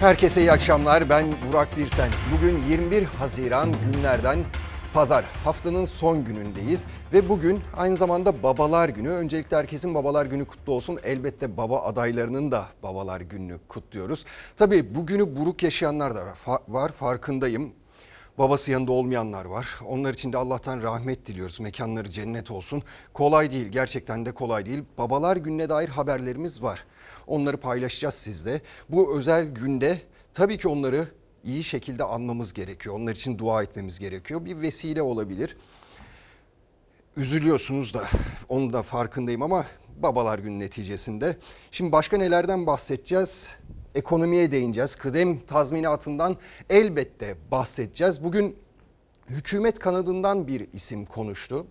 Herkese iyi akşamlar. Ben Burak Birsen. Bugün 21 Haziran günlerden pazar. Haftanın son günündeyiz ve bugün aynı zamanda Babalar Günü. Öncelikle herkesin Babalar Günü kutlu olsun. Elbette baba adaylarının da Babalar Günü'nü kutluyoruz. Tabii bugünü buruk yaşayanlar da var farkındayım. Babası yanında olmayanlar var. Onlar için de Allah'tan rahmet diliyoruz. Mekanları cennet olsun. Kolay değil, gerçekten de kolay değil. Babalar Günü'ne dair haberlerimiz var. Onları paylaşacağız sizle. Bu özel günde tabii ki onları iyi şekilde anmamız gerekiyor. Onlar için dua etmemiz gerekiyor. Bir vesile olabilir. Üzülüyorsunuz da onun da farkındayım ama babalar günü neticesinde. Şimdi başka nelerden bahsedeceğiz? Ekonomiye değineceğiz. Kıdem tazminatından elbette bahsedeceğiz. Bugün hükümet kanadından bir isim konuştu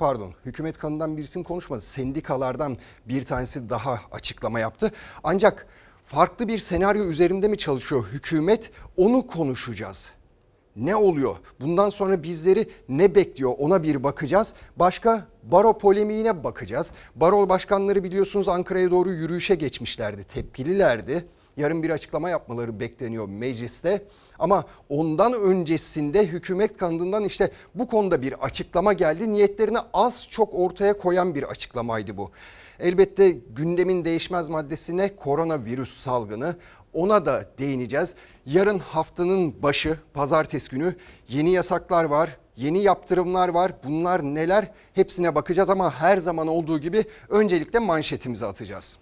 pardon hükümet kanından bir isim konuşmadı. Sendikalardan bir tanesi daha açıklama yaptı. Ancak farklı bir senaryo üzerinde mi çalışıyor hükümet onu konuşacağız. Ne oluyor? Bundan sonra bizleri ne bekliyor ona bir bakacağız. Başka baro polemiğine bakacağız. Baro başkanları biliyorsunuz Ankara'ya doğru yürüyüşe geçmişlerdi. Tepkililerdi. Yarın bir açıklama yapmaları bekleniyor mecliste. Ama ondan öncesinde hükümet kanadından işte bu konuda bir açıklama geldi. Niyetlerini az çok ortaya koyan bir açıklamaydı bu. Elbette gündemin değişmez maddesine koronavirüs salgını ona da değineceğiz. Yarın haftanın başı pazartesi günü yeni yasaklar var, yeni yaptırımlar var. Bunlar neler? Hepsine bakacağız ama her zaman olduğu gibi öncelikle manşetimizi atacağız.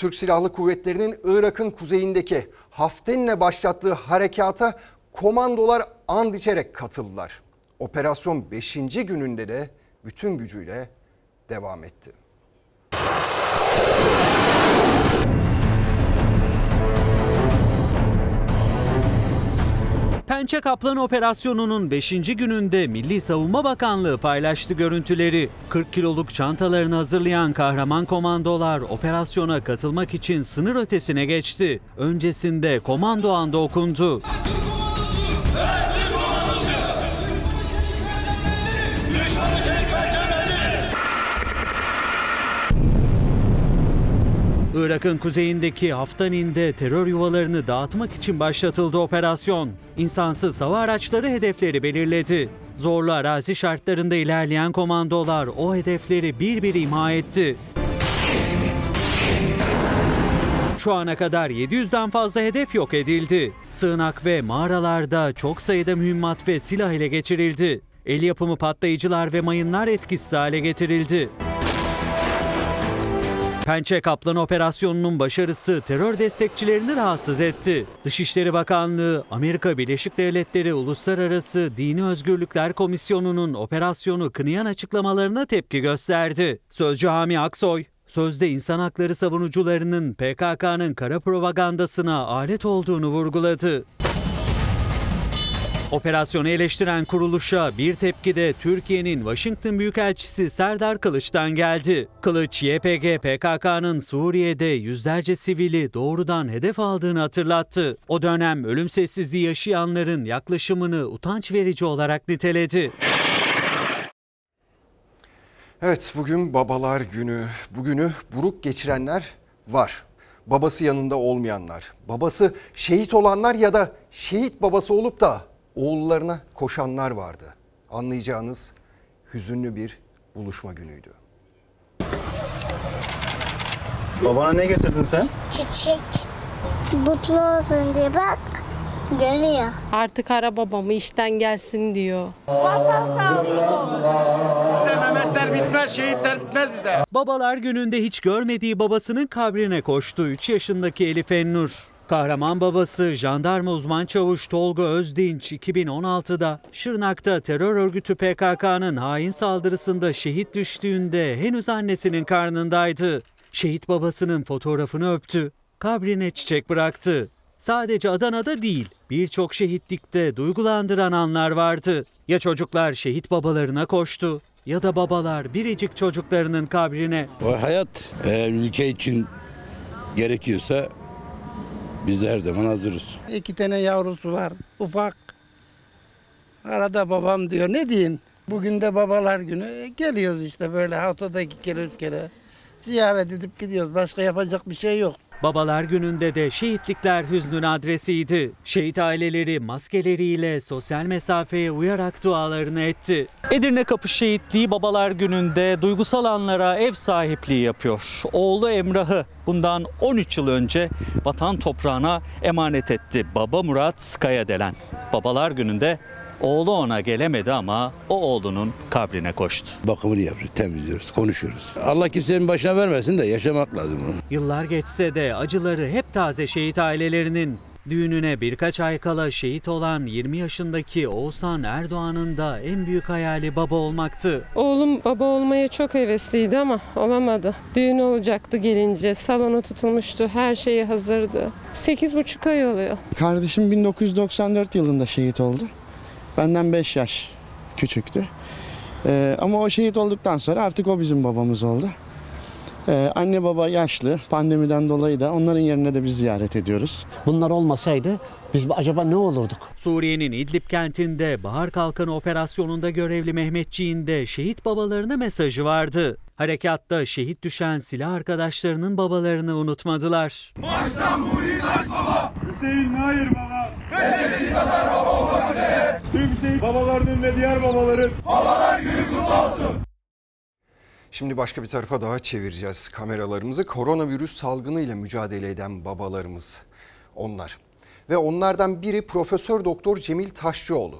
Türk Silahlı Kuvvetleri'nin Irak'ın kuzeyindeki Haften'le başlattığı harekata komandolar and içerek katıldılar. Operasyon 5. gününde de bütün gücüyle devam etti. Pençe Kaplan operasyonunun 5. gününde Milli Savunma Bakanlığı paylaştı görüntüleri. 40 kiloluk çantalarını hazırlayan kahraman komandolar operasyona katılmak için sınır ötesine geçti. Öncesinde komando anda okundu. Irak'ın kuzeyindeki Haftanin'de terör yuvalarını dağıtmak için başlatıldı operasyon. İnsansız hava araçları hedefleri belirledi. Zorlu arazi şartlarında ilerleyen komandolar o hedefleri bir bir imha etti. Şu ana kadar 700'den fazla hedef yok edildi. Sığınak ve mağaralarda çok sayıda mühimmat ve silah ile geçirildi. El yapımı patlayıcılar ve mayınlar etkisiz hale getirildi. Pençe Kaplan operasyonunun başarısı terör destekçilerini rahatsız etti. Dışişleri Bakanlığı, Amerika Birleşik Devletleri Uluslararası Dini Özgürlükler Komisyonu'nun operasyonu kınayan açıklamalarına tepki gösterdi. Sözcü Hami Aksoy, sözde insan hakları savunucularının PKK'nın kara propagandasına alet olduğunu vurguladı. Operasyonu eleştiren kuruluşa bir tepki de Türkiye'nin Washington Büyükelçisi Serdar Kılıç'tan geldi. Kılıç, YPG PKK'nın Suriye'de yüzlerce sivili doğrudan hedef aldığını hatırlattı. O dönem ölüm sessizliği yaşayanların yaklaşımını utanç verici olarak niteledi. Evet bugün babalar günü. Bugünü buruk geçirenler var. Babası yanında olmayanlar, babası şehit olanlar ya da şehit babası olup da oğullarına koşanlar vardı. Anlayacağınız hüzünlü bir buluşma günüydü. Babana ne getirdin sen? Çiçek. Mutlu olsun diye bak. Görüyor. Artık ara babamı işten gelsin diyor. Bizde Mehmetler bitmez, şehitler bitmez bizde. Babalar gününde hiç görmediği babasının kabrine koştu 3 yaşındaki Elif Ennur. Kahraman babası jandarma uzman çavuş Tolga Özdinç 2016'da Şırnak'ta terör örgütü PKK'nın hain saldırısında şehit düştüğünde henüz annesinin karnındaydı. Şehit babasının fotoğrafını öptü, kabrine çiçek bıraktı. Sadece Adana'da değil, birçok şehitlikte duygulandıran anlar vardı. Ya çocuklar şehit babalarına koştu ya da babalar biricik çocuklarının kabrine. O hayat eğer ülke için gerekiyorsa biz her zaman hazırız. İki tane yavrusu var ufak. Arada babam diyor ne diyeyim. Bugün de babalar günü E, geliyoruz işte böyle haftada iki kere üç kere. Ziyaret edip gidiyoruz. Başka yapacak bir şey yok. Babalar gününde de şehitlikler hüznün adresiydi. Şehit aileleri maskeleriyle sosyal mesafeye uyarak dualarını etti. Edirne Kapı Şehitliği Babalar Günü'nde duygusal anlara ev sahipliği yapıyor. Oğlu Emrah'ı bundan 13 yıl önce vatan toprağına emanet etti. Baba Murat Kayadelen. Babalar Günü'nde oğlu ona gelemedi ama o oğlunun kabrine koştu. Bakımını yapıyoruz, temizliyoruz, konuşuyoruz. Allah kimsenin başına vermesin de yaşamak lazım bunu. Yıllar geçse de acıları hep taze şehit ailelerinin. Düğününe birkaç ay kala şehit olan 20 yaşındaki Oğuzhan Erdoğan'ın da en büyük hayali baba olmaktı. Oğlum baba olmaya çok hevesliydi ama olamadı. Düğün olacaktı gelince. Salonu tutulmuştu. Her şeyi hazırdı. 8,5 ay oluyor. Kardeşim 1994 yılında şehit oldu. Benden 5 yaş küçüktü. Ee, ama o şehit olduktan sonra artık o bizim babamız oldu. Ee, anne baba yaşlı. Pandemiden dolayı da onların yerine de biz ziyaret ediyoruz. Bunlar olmasaydı biz acaba ne olurduk? Suriye'nin İdlib kentinde Bahar Kalkanı operasyonunda görevli Mehmetçiğin de şehit babalarına mesajı vardı. Harekatta şehit düşen silah arkadaşlarının babalarını unutmadılar. Hüseyin Nair baba. Ve senin kadar baba olmak üzere. Tüm şehit babalarının ve diğer babaların Şimdi başka bir tarafa daha çevireceğiz kameralarımızı. Koronavirüs salgını ile mücadele eden babalarımız onlar. Ve onlardan biri Profesör Doktor Cemil Taşçıoğlu.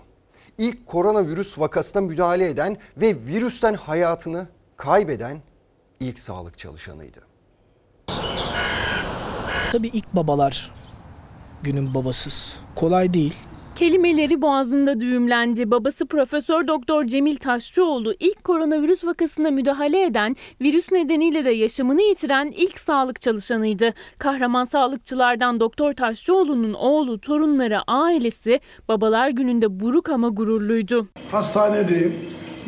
İlk koronavirüs vakasına müdahale eden ve virüsten hayatını kaybeden ilk sağlık çalışanıydı. Tabii ilk babalar günün babasız. Kolay değil. Kelimeleri boğazında düğümlendi. Babası Profesör Doktor Cemil Taşçıoğlu ilk koronavirüs vakasına müdahale eden, virüs nedeniyle de yaşamını yitiren ilk sağlık çalışanıydı. Kahraman sağlıkçılardan Doktor Taşçıoğlu'nun oğlu, torunları, ailesi babalar gününde buruk ama gururluydu. Hastanedeyim.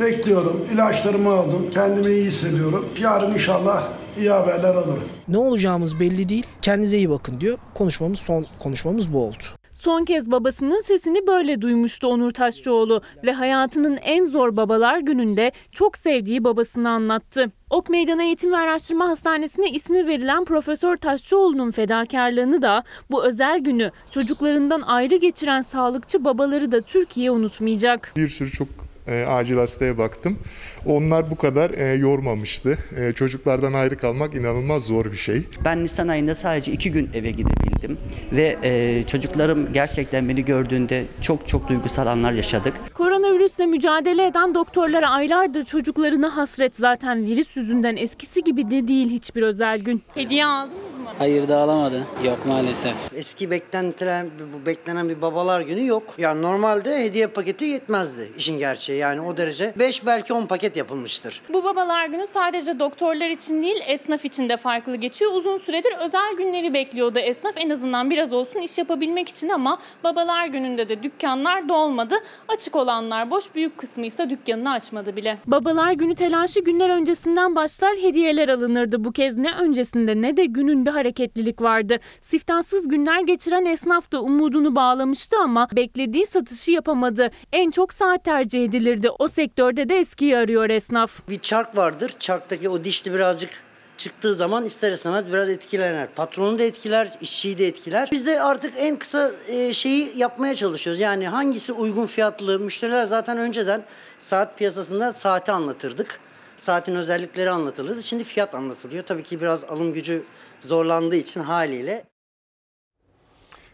Bekliyorum. İlaçlarımı aldım. Kendimi iyi hissediyorum. Yarın inşallah iyi haberler alırım. Ne olacağımız belli değil. Kendinize iyi bakın diyor. Konuşmamız son konuşmamız bu oldu. Son kez babasının sesini böyle duymuştu Onur Taşçıoğlu ve hayatının en zor babalar gününde çok sevdiği babasını anlattı. Ok Meydan Eğitim ve Araştırma Hastanesi'ne ismi verilen Profesör Taşçıoğlu'nun fedakarlığını da bu özel günü çocuklarından ayrı geçiren sağlıkçı babaları da Türkiye unutmayacak. Bir sürü çok e, acil hastaya baktım. Onlar bu kadar e, yormamıştı. E, çocuklardan ayrı kalmak inanılmaz zor bir şey. Ben Nisan ayında sadece iki gün eve gidebildim ve e, çocuklarım gerçekten beni gördüğünde çok çok duygusal anlar yaşadık. Koronavirüsle mücadele eden doktorlara aylardır çocuklarına hasret zaten virüs yüzünden eskisi gibi de değil hiçbir özel gün. Hediye aldınız mı? Hayır da alamadı. Yok maalesef. Eski beklentilen, bu beklenen bir babalar günü yok. Yani normalde hediye paketi yetmezdi işin gerçeği. Yani o derece 5 belki 10 paket yapılmıştır. Bu babalar günü sadece doktorlar için değil esnaf için de farklı geçiyor. Uzun süredir özel günleri bekliyordu esnaf en azından biraz olsun iş yapabilmek için ama babalar gününde de dükkanlar dolmadı. Açık olanlar boş büyük kısmı ise dükkanını açmadı bile. Babalar günü telaşı günler öncesinden başlar hediyeler alınırdı. Bu kez ne öncesinde ne de gününde hareketlilik vardı. Siftansız günler geçiren esnaf da umudunu bağlamıştı ama beklediği satışı yapamadı. En çok saat tercih edilirdi. O sektörde de eskiyi arıyor esnaf. Bir çark vardır. Çarktaki o dişli birazcık çıktığı zaman ister istemez biraz etkilenir. Patronu da etkiler, işçiyi de etkiler. Biz de artık en kısa e, şeyi yapmaya çalışıyoruz. Yani hangisi uygun fiyatlı müşteriler zaten önceden saat piyasasında saati anlatırdık. Saatin özellikleri anlatılırdı. Şimdi fiyat anlatılıyor. Tabii ki biraz alım gücü zorlandığı için haliyle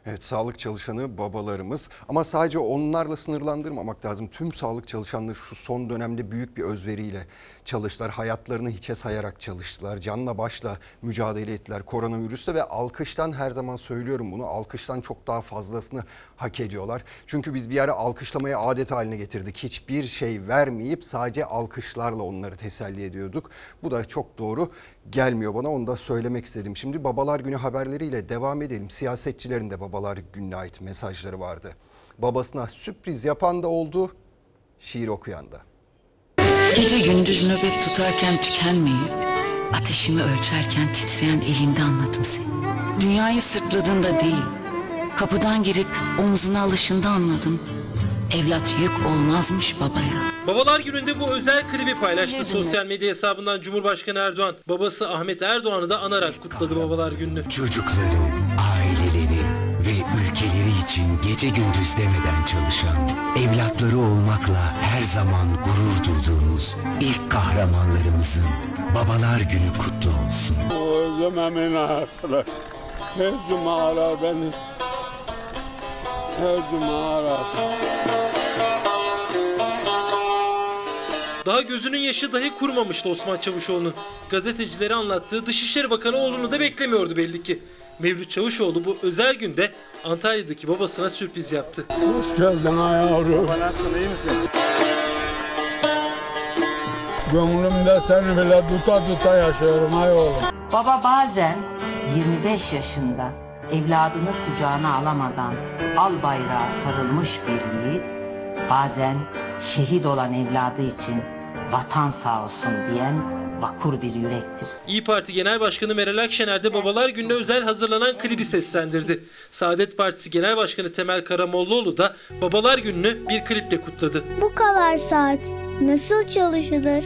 Evet sağlık çalışanı babalarımız ama sadece onlarla sınırlandırmamak lazım. Tüm sağlık çalışanları şu son dönemde büyük bir özveriyle çalıştılar. Hayatlarını hiçe sayarak çalıştılar. Canla başla mücadele ettiler koronavirüsle ve alkıştan her zaman söylüyorum bunu. Alkıştan çok daha fazlasını hak ediyorlar. Çünkü biz bir ara alkışlamayı adet haline getirdik. Hiçbir şey vermeyip sadece alkışlarla onları teselli ediyorduk. Bu da çok doğru gelmiyor bana. Onu da söylemek istedim. Şimdi babalar günü haberleriyle devam edelim. Siyasetçilerin de babalar gününe ait mesajları vardı. Babasına sürpriz yapan da oldu, şiir okuyan da. Gece gündüz nöbet tutarken tükenmeyip, ateşimi ölçerken titreyen elinde anladım seni. Dünyayı sırtladığında değil, kapıdan girip omzuna alışında anladım. Evlat yük olmazmış babaya. Babalar gününde bu özel klibi paylaştı sosyal medya hesabından Cumhurbaşkanı Erdoğan. Babası Ahmet Erdoğan'ı da anarak kutladı babalar gününü. Çocukları, gece gündüz demeden çalışan, evlatları olmakla her zaman gurur duyduğumuz ilk kahramanlarımızın Babalar Günü kutlu olsun. Özlemem arkadaş. Her cuma arar beni. Her cuma arar. Daha gözünün yaşı dahi kurumamıştı Osman Çavuşoğlu'nun. Gazetecilere anlattığı Dışişleri Bakanı oğlunu da beklemiyordu belli ki. Mevlüt Çavuşoğlu bu özel günde Antalya'daki babasına sürpriz yaptı. Hoş geldin ha yavrum. Baba nasılsın iyi misin? Gönlümde seni bile tuta tuta yaşıyorum ay oğlum. Baba bazen 25 yaşında evladını kucağına alamadan al bayrağı sarılmış bir yiğit, bazen şehit olan evladı için vatan sağ olsun diyen vakur bir yürektir. İyi Parti Genel Başkanı Meral Akşener de babalar gününe özel hazırlanan klibi seslendirdi. Saadet Partisi Genel Başkanı Temel Karamollaoğlu da babalar gününü bir kliple kutladı. Bu kadar saat nasıl çalışılır?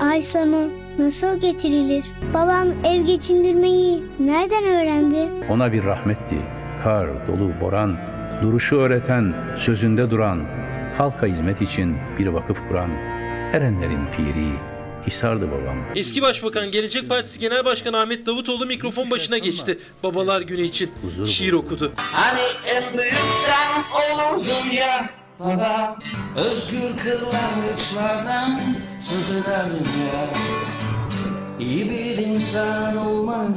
Ay sonu nasıl getirilir? Babam ev geçindirmeyi nereden öğrendi? Ona bir rahmetti. Kar, dolu, boran, duruşu öğreten, sözünde duran, halka hizmet için bir vakıf kuran, erenlerin piri, Hisar'dı babam. Eski Başbakan Gelecek Partisi Genel Başkanı Ahmet Davutoğlu mikrofon başına geçti. Babalar günü için şiir okudu. Hani en büyük sen olurdun ya baba Özgür kırlangıçlardan söz ederdin ya İyi bir insan olman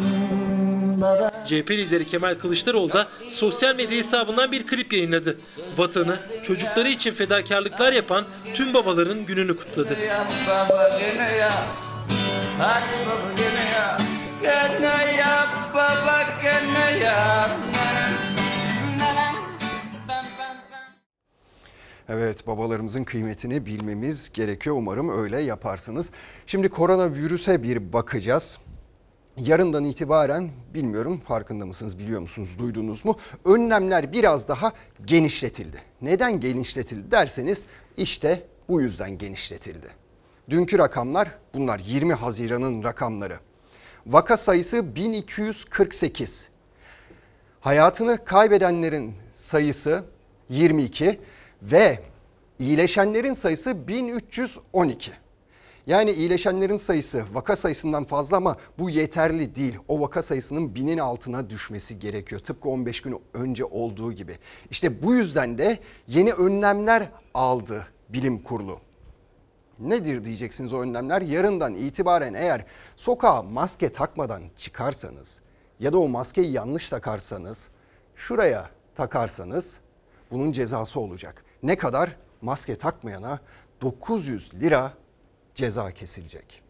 baba CHP lideri Kemal Kılıçdaroğlu da sosyal medya hesabından bir klip yayınladı. Vatanı, çocukları için fedakarlıklar yapan tüm babaların gününü kutladı. Evet babalarımızın kıymetini bilmemiz gerekiyor. Umarım öyle yaparsınız. Şimdi koronavirüse bir bakacağız. Yarından itibaren bilmiyorum farkında mısınız biliyor musunuz duydunuz mu? Önlemler biraz daha genişletildi. Neden genişletildi derseniz işte bu yüzden genişletildi. Dünkü rakamlar bunlar 20 Haziran'ın rakamları. Vaka sayısı 1248. Hayatını kaybedenlerin sayısı 22 ve iyileşenlerin sayısı 1312. Yani iyileşenlerin sayısı vaka sayısından fazla ama bu yeterli değil. O vaka sayısının binin altına düşmesi gerekiyor. Tıpkı 15 gün önce olduğu gibi. İşte bu yüzden de yeni önlemler aldı bilim kurulu. Nedir diyeceksiniz o önlemler? Yarından itibaren eğer sokağa maske takmadan çıkarsanız ya da o maskeyi yanlış takarsanız şuraya takarsanız bunun cezası olacak. Ne kadar? Maske takmayana 900 lira ceza kesilecek.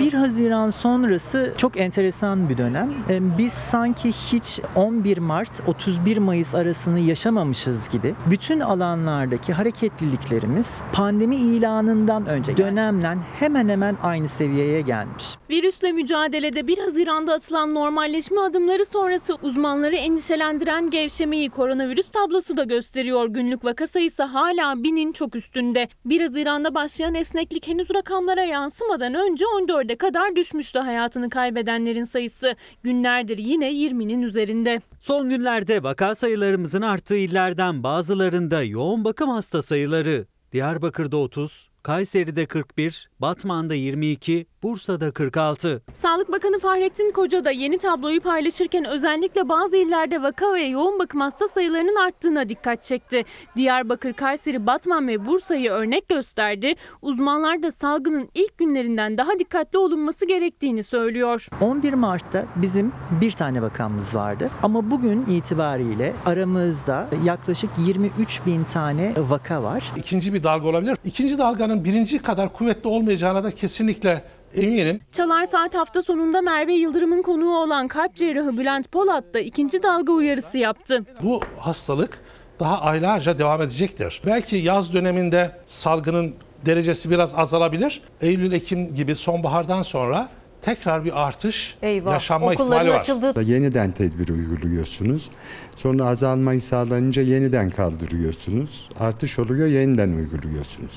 1 Haziran sonrası çok enteresan bir dönem. Ee, Biz sanki hiç 11 Mart 31 Mayıs arasını yaşamamışız gibi bütün alanlardaki hareketliliklerimiz pandemi ilanından önce dönemden hemen hemen aynı seviyeye gelmiş. Virüsle mücadelede 1 Haziran'da atılan normalleşme adımları sonrası uzmanları endişelendiren gevşemeyi koronavirüs tablosu da gösteriyor. Günlük vaka sayısı hala binin çok üstünde. 1 Haziran'da başlayan esneklik henüz rakamlara yansımadan önce 14'e kadar düşmüştü hayatını kaybedenlerin sayısı. Günlerdir yine 20'nin üzerinde. Son günlerde vaka sayılarımızın arttığı illerden bazılarında yoğun bakım hasta sayıları Diyarbakır'da 30, Kayseri'de 41, Batman'da 22, Bursa'da 46. Sağlık Bakanı Fahrettin Koca da yeni tabloyu paylaşırken özellikle bazı illerde vaka ve yoğun bakım hasta sayılarının arttığına dikkat çekti. Diyarbakır, Kayseri, Batman ve Bursa'yı örnek gösterdi. Uzmanlar da salgının ilk günlerinden daha dikkatli olunması gerektiğini söylüyor. 11 Mart'ta bizim bir tane vakamız vardı ama bugün itibariyle aramızda yaklaşık 23 bin tane vaka var. İkinci bir dalga olabilir. İkinci dalganın birinci kadar kuvvetli olmayacağına da kesinlikle eminim. Çalar Saat hafta sonunda Merve Yıldırım'ın konuğu olan kalp cerrahı Bülent Polat da ikinci dalga uyarısı yaptı. Bu hastalık daha aylarca devam edecektir. Belki yaz döneminde salgının derecesi biraz azalabilir. Eylül-Ekim gibi sonbahardan sonra tekrar bir artış Eyvah, yaşanma okulların ihtimali var. açıldığı Yeniden tedbir uyguluyorsunuz. Sonra azalmayı sağlanınca yeniden kaldırıyorsunuz. Artış oluyor yeniden uyguluyorsunuz.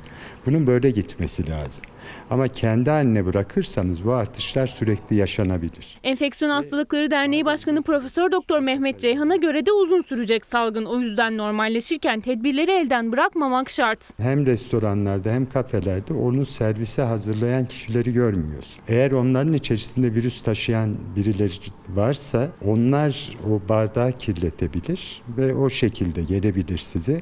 Bunun böyle gitmesi lazım. Ama kendi haline bırakırsanız bu artışlar sürekli yaşanabilir. Enfeksiyon Hastalıkları Derneği Başkanı Profesör Doktor Mehmet Ceyhan'a göre de uzun sürecek salgın. O yüzden normalleşirken tedbirleri elden bırakmamak şart. Hem restoranlarda hem kafelerde onu servise hazırlayan kişileri görmüyoruz. Eğer onların içerisinde virüs taşıyan birileri varsa onlar o bardağı kirletebilir ve o şekilde gelebilir size.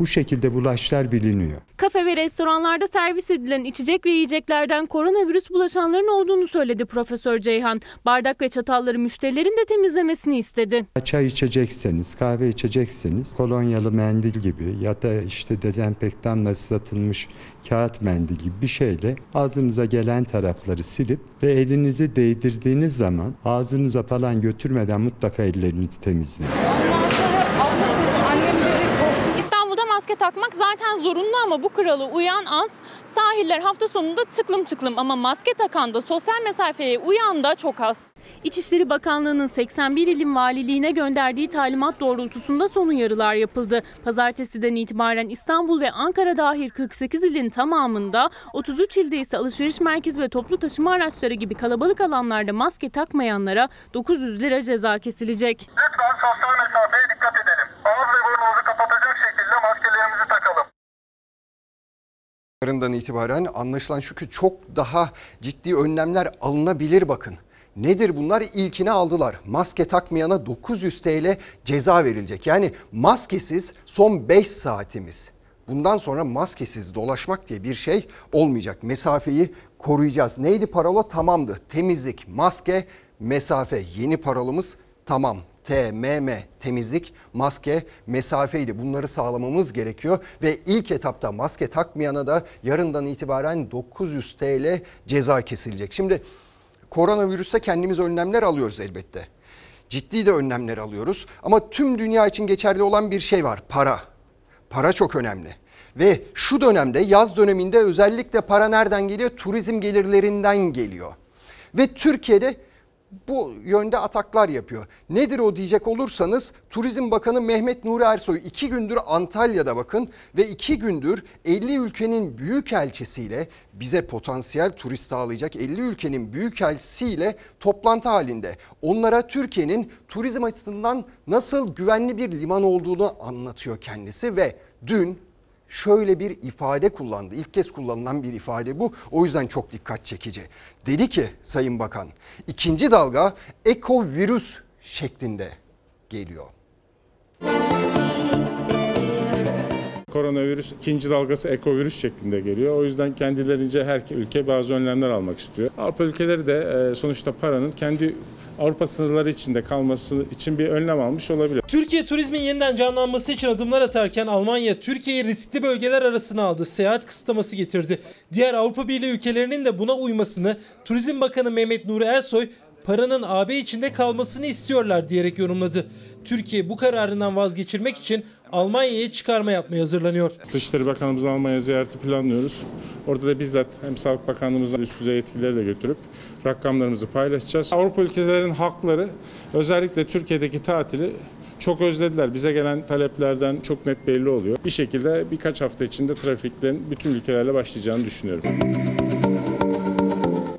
Bu şekilde bulaşlar biliniyor. Kafe ve restoranlarda servis edilen içecek ve yiyeceklerden koronavirüs bulaşanların olduğunu söyledi Profesör Ceyhan. Bardak ve çatalları müşterilerin de temizlemesini istedi. Çay içecekseniz, kahve içecekseniz kolonyalı mendil gibi ya da işte dezenfektanla ıslatılmış kağıt mendil gibi bir şeyle ağzınıza gelen tarafları silip ve elinizi değdirdiğiniz zaman ağzınıza falan götürmeden mutlaka ellerinizi temizleyin. Maske takmak zaten zorunlu ama bu kuralı uyan az. Sahiller hafta sonunda tıklım tıklım ama maske takan da sosyal mesafeye uyan da çok az. İçişleri Bakanlığı'nın 81 ilin valiliğine gönderdiği talimat doğrultusunda son uyarılar yapıldı. Pazartesiden itibaren İstanbul ve Ankara dahil 48 ilin tamamında, 33 ilde ise alışveriş merkezi ve toplu taşıma araçları gibi kalabalık alanlarda maske takmayanlara 900 lira ceza kesilecek. Lütfen sosyal mesafeye dikkat edelim. Ağız ve burnumuzu kapatacak şekilde maskelerimizi takalım. Yarından itibaren anlaşılan şu ki çok daha ciddi önlemler alınabilir bakın. Nedir bunlar? İlkini aldılar. Maske takmayana 900 TL ceza verilecek. Yani maskesiz son 5 saatimiz. Bundan sonra maskesiz dolaşmak diye bir şey olmayacak. Mesafeyi koruyacağız. Neydi parola? Tamamdı. Temizlik, maske, mesafe. Yeni parolumuz tamam. TMM temizlik, maske, mesafeydi. Bunları sağlamamız gerekiyor ve ilk etapta maske takmayana da yarından itibaren 900 TL ceza kesilecek. Şimdi koronavirüste kendimiz önlemler alıyoruz elbette. Ciddi de önlemler alıyoruz ama tüm dünya için geçerli olan bir şey var. Para. Para çok önemli. Ve şu dönemde yaz döneminde özellikle para nereden geliyor? Turizm gelirlerinden geliyor. Ve Türkiye'de bu yönde ataklar yapıyor. Nedir o diyecek olursanız Turizm Bakanı Mehmet Nuri Ersoy iki gündür Antalya'da bakın ve iki gündür 50 ülkenin büyükelçisiyle bize potansiyel turist sağlayacak 50 ülkenin büyükelçisiyle toplantı halinde. Onlara Türkiye'nin turizm açısından nasıl güvenli bir liman olduğunu anlatıyor kendisi ve dün şöyle bir ifade kullandı. İlk kez kullanılan bir ifade bu. O yüzden çok dikkat çekici. Dedi ki Sayın Bakan, ikinci dalga ekovirüs şeklinde geliyor. Koronavirüs ikinci dalgası ekovirüs şeklinde geliyor. O yüzden kendilerince her ülke bazı önlemler almak istiyor. Avrupa ülkeleri de e, sonuçta paranın kendi Avrupa sınırları içinde kalması için bir önlem almış olabilir. Türkiye turizmin yeniden canlanması için adımlar atarken Almanya Türkiye'yi riskli bölgeler arasına aldı. Seyahat kısıtlaması getirdi. Diğer Avrupa Birliği ülkelerinin de buna uymasını Turizm Bakanı Mehmet Nuri Ersoy paranın AB içinde kalmasını istiyorlar diyerek yorumladı. Türkiye bu kararından vazgeçirmek için Almanya'ya çıkarma yapmaya hazırlanıyor. Dışişleri Bakanımızın Almanya ziyareti planlıyoruz. Orada da bizzat hem Sağlık Bakanlığımızla üst düzey etkileri de götürüp rakamlarımızı paylaşacağız. Avrupa ülkelerinin halkları özellikle Türkiye'deki tatili çok özlediler. Bize gelen taleplerden çok net belli oluyor. Bir şekilde birkaç hafta içinde trafiklerin bütün ülkelerle başlayacağını düşünüyorum.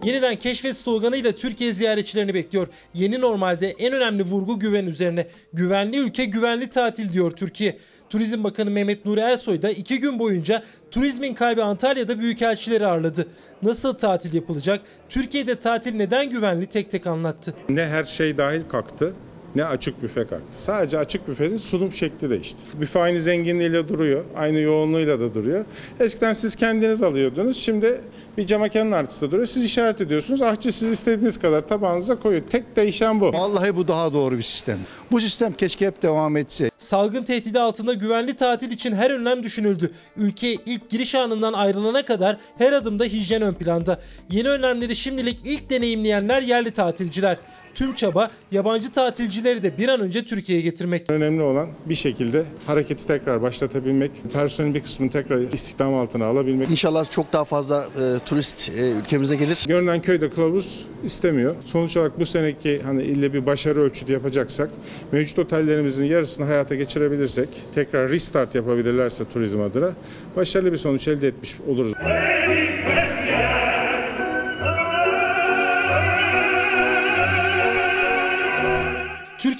Yeniden keşfet sloganıyla Türkiye ziyaretçilerini bekliyor. Yeni normalde en önemli vurgu güven üzerine. Güvenli ülke güvenli tatil diyor Türkiye. Turizm Bakanı Mehmet Nuri Ersoy da iki gün boyunca turizmin kalbi Antalya'da büyükelçileri ağırladı. Nasıl tatil yapılacak? Türkiye'de tatil neden güvenli tek tek anlattı. Ne her şey dahil kalktı ne açık büfe kalktı. Sadece açık büfenin sunum şekli değişti. Büfe aynı zenginliğiyle duruyor, aynı yoğunluğuyla da duruyor. Eskiden siz kendiniz alıyordunuz, şimdi bir cam mekanın artısı duruyor. Siz işaret ediyorsunuz, ahçı siz istediğiniz kadar tabağınıza koyuyor. Tek değişen bu. Vallahi bu daha doğru bir sistem. Bu sistem keşke hep devam etse. Salgın tehdidi altında güvenli tatil için her önlem düşünüldü. Ülkeye ilk giriş anından ayrılana kadar her adımda hijyen ön planda. Yeni önlemleri şimdilik ilk deneyimleyenler yerli tatilciler. Tüm çaba yabancı tatilcileri de bir an önce Türkiye'ye getirmek. Önemli olan bir şekilde hareketi tekrar başlatabilmek, personelin bir kısmını tekrar istihdam altına alabilmek. İnşallah çok daha fazla e, turist e, ülkemize gelir. Görünen köyde kılavuz istemiyor. Sonuç olarak bu seneki hani ille bir başarı ölçütü yapacaksak, mevcut otellerimizin yarısını hayata geçirebilirsek, tekrar restart yapabilirlerse turizm adına başarılı bir sonuç elde etmiş oluruz.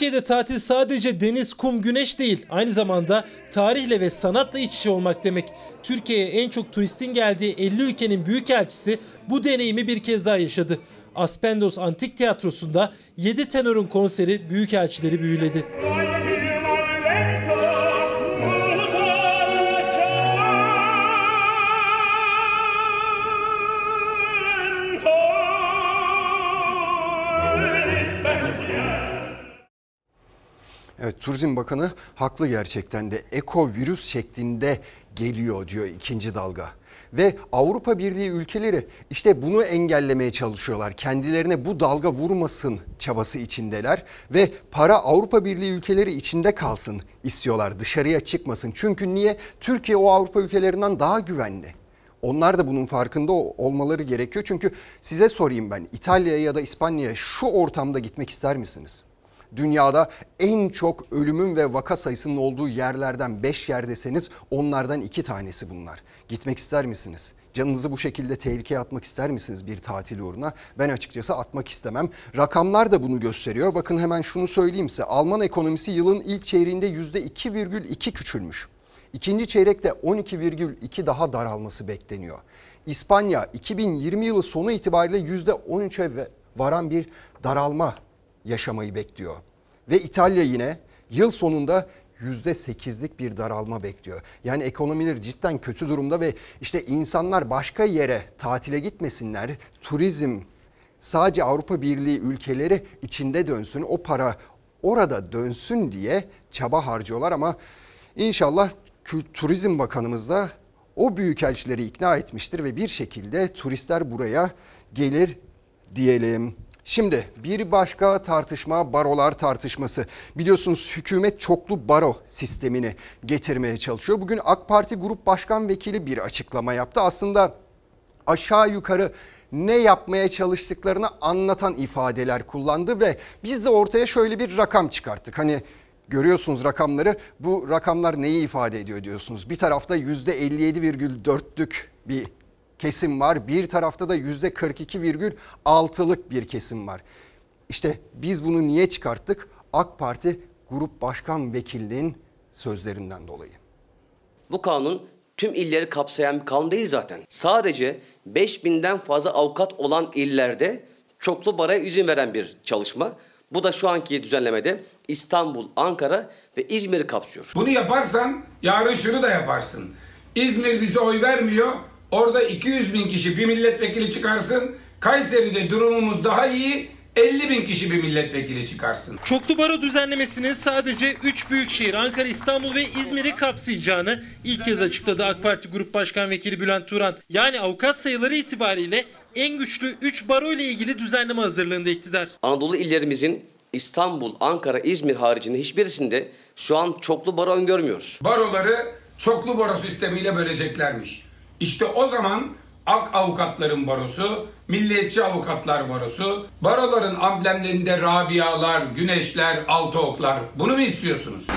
Türkiye'de tatil sadece deniz, kum, güneş değil. Aynı zamanda tarihle ve sanatla iç içe olmak demek. Türkiye'ye en çok turistin geldiği 50 ülkenin büyükelçisi bu deneyimi bir kez daha yaşadı. Aspendos Antik Tiyatrosu'nda 7 tenorun konseri büyükelçileri büyüledi. Evet Turizm Bakanı haklı gerçekten de eko virüs şeklinde geliyor diyor ikinci dalga. Ve Avrupa Birliği ülkeleri işte bunu engellemeye çalışıyorlar. Kendilerine bu dalga vurmasın çabası içindeler ve para Avrupa Birliği ülkeleri içinde kalsın istiyorlar. Dışarıya çıkmasın. Çünkü niye? Türkiye o Avrupa ülkelerinden daha güvenli. Onlar da bunun farkında olmaları gerekiyor. Çünkü size sorayım ben İtalya'ya ya da İspanya'ya şu ortamda gitmek ister misiniz? Dünyada en çok ölümün ve vaka sayısının olduğu yerlerden 5 yer deseniz onlardan 2 tanesi bunlar. Gitmek ister misiniz? Canınızı bu şekilde tehlikeye atmak ister misiniz bir tatil uğruna? Ben açıkçası atmak istemem. Rakamlar da bunu gösteriyor. Bakın hemen şunu söyleyeyim size. Alman ekonomisi yılın ilk çeyreğinde %2,2 küçülmüş. İkinci çeyrekte 12,2 daha daralması bekleniyor. İspanya 2020 yılı sonu itibariyle %13'e varan bir daralma yaşamayı bekliyor. Ve İtalya yine yıl sonunda %8'lik bir daralma bekliyor. Yani ekonomileri cidden kötü durumda ve işte insanlar başka yere tatile gitmesinler. Turizm sadece Avrupa Birliği ülkeleri içinde dönsün. O para orada dönsün diye çaba harcıyorlar ama inşallah Turizm Bakanımız da o büyükelçileri ikna etmiştir ve bir şekilde turistler buraya gelir diyelim. Şimdi bir başka tartışma barolar tartışması. Biliyorsunuz hükümet çoklu baro sistemini getirmeye çalışıyor. Bugün AK Parti Grup Başkan Vekili bir açıklama yaptı. Aslında aşağı yukarı ne yapmaya çalıştıklarını anlatan ifadeler kullandı ve biz de ortaya şöyle bir rakam çıkarttık. Hani görüyorsunuz rakamları. Bu rakamlar neyi ifade ediyor diyorsunuz. Bir tarafta %57,4'lük bir kesim var. Bir tarafta da %42,6'lık bir kesim var. İşte biz bunu niye çıkarttık? AK Parti Grup Başkan Vekilliğin sözlerinden dolayı. Bu kanun tüm illeri kapsayan bir kanun değil zaten. Sadece 5000'den fazla avukat olan illerde çoklu baraya izin veren bir çalışma. Bu da şu anki düzenlemede İstanbul, Ankara ve İzmir'i kapsıyor. Bunu yaparsan yarın şunu da yaparsın. İzmir bize oy vermiyor. Orada 200 bin kişi bir milletvekili çıkarsın. Kayseri'de durumumuz daha iyi. 50 bin kişi bir milletvekili çıkarsın. Çoklu baro düzenlemesinin sadece 3 büyükşehir Ankara, İstanbul ve İzmir'i kapsayacağını ilk kez açıkladı AK Parti Grup Başkan Vekili Bülent Turan. Yani avukat sayıları itibariyle en güçlü 3 baro ile ilgili düzenleme hazırlığında iktidar. Anadolu illerimizin İstanbul, Ankara, İzmir haricinde hiçbirisinde şu an çoklu baro öngörmüyoruz. Baroları çoklu baro sistemiyle böleceklermiş. İşte o zaman Ak Avukatların Barosu, Milliyetçi Avukatlar Barosu, baroların amblemlerinde Rabialar, Güneşler, Altıoklar. Bunu mu istiyorsunuz?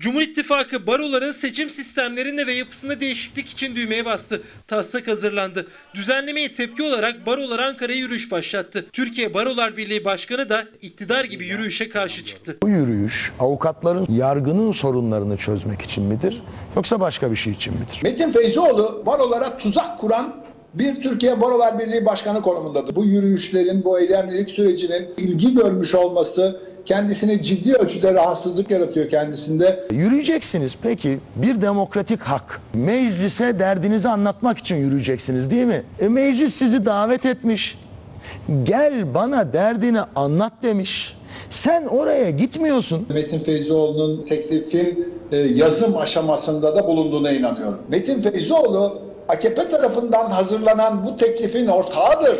Cumhur İttifakı baroların seçim sistemlerinde ve yapısında değişiklik için düğmeye bastı. Taslak hazırlandı. Düzenlemeye tepki olarak barolar Ankara'ya yürüyüş başlattı. Türkiye Barolar Birliği Başkanı da iktidar gibi yürüyüşe karşı çıktı. Bu yürüyüş avukatların yargının sorunlarını çözmek için midir yoksa başka bir şey için midir? Metin Feyzoğlu barolara tuzak kuran bir Türkiye Barolar Birliği Başkanı konumundadır. Bu yürüyüşlerin, bu eylemlilik sürecinin ilgi görmüş olması kendisini ciddi ölçüde rahatsızlık yaratıyor kendisinde. Yürüyeceksiniz. Peki bir demokratik hak. Meclise derdinizi anlatmak için yürüyeceksiniz değil mi? E meclis sizi davet etmiş. Gel bana derdini anlat demiş. Sen oraya gitmiyorsun. Metin Feyzoğlu'nun teklifin e, yazım aşamasında da bulunduğuna inanıyorum. Metin Feyzoğlu AKP tarafından hazırlanan bu teklifin ortağıdır.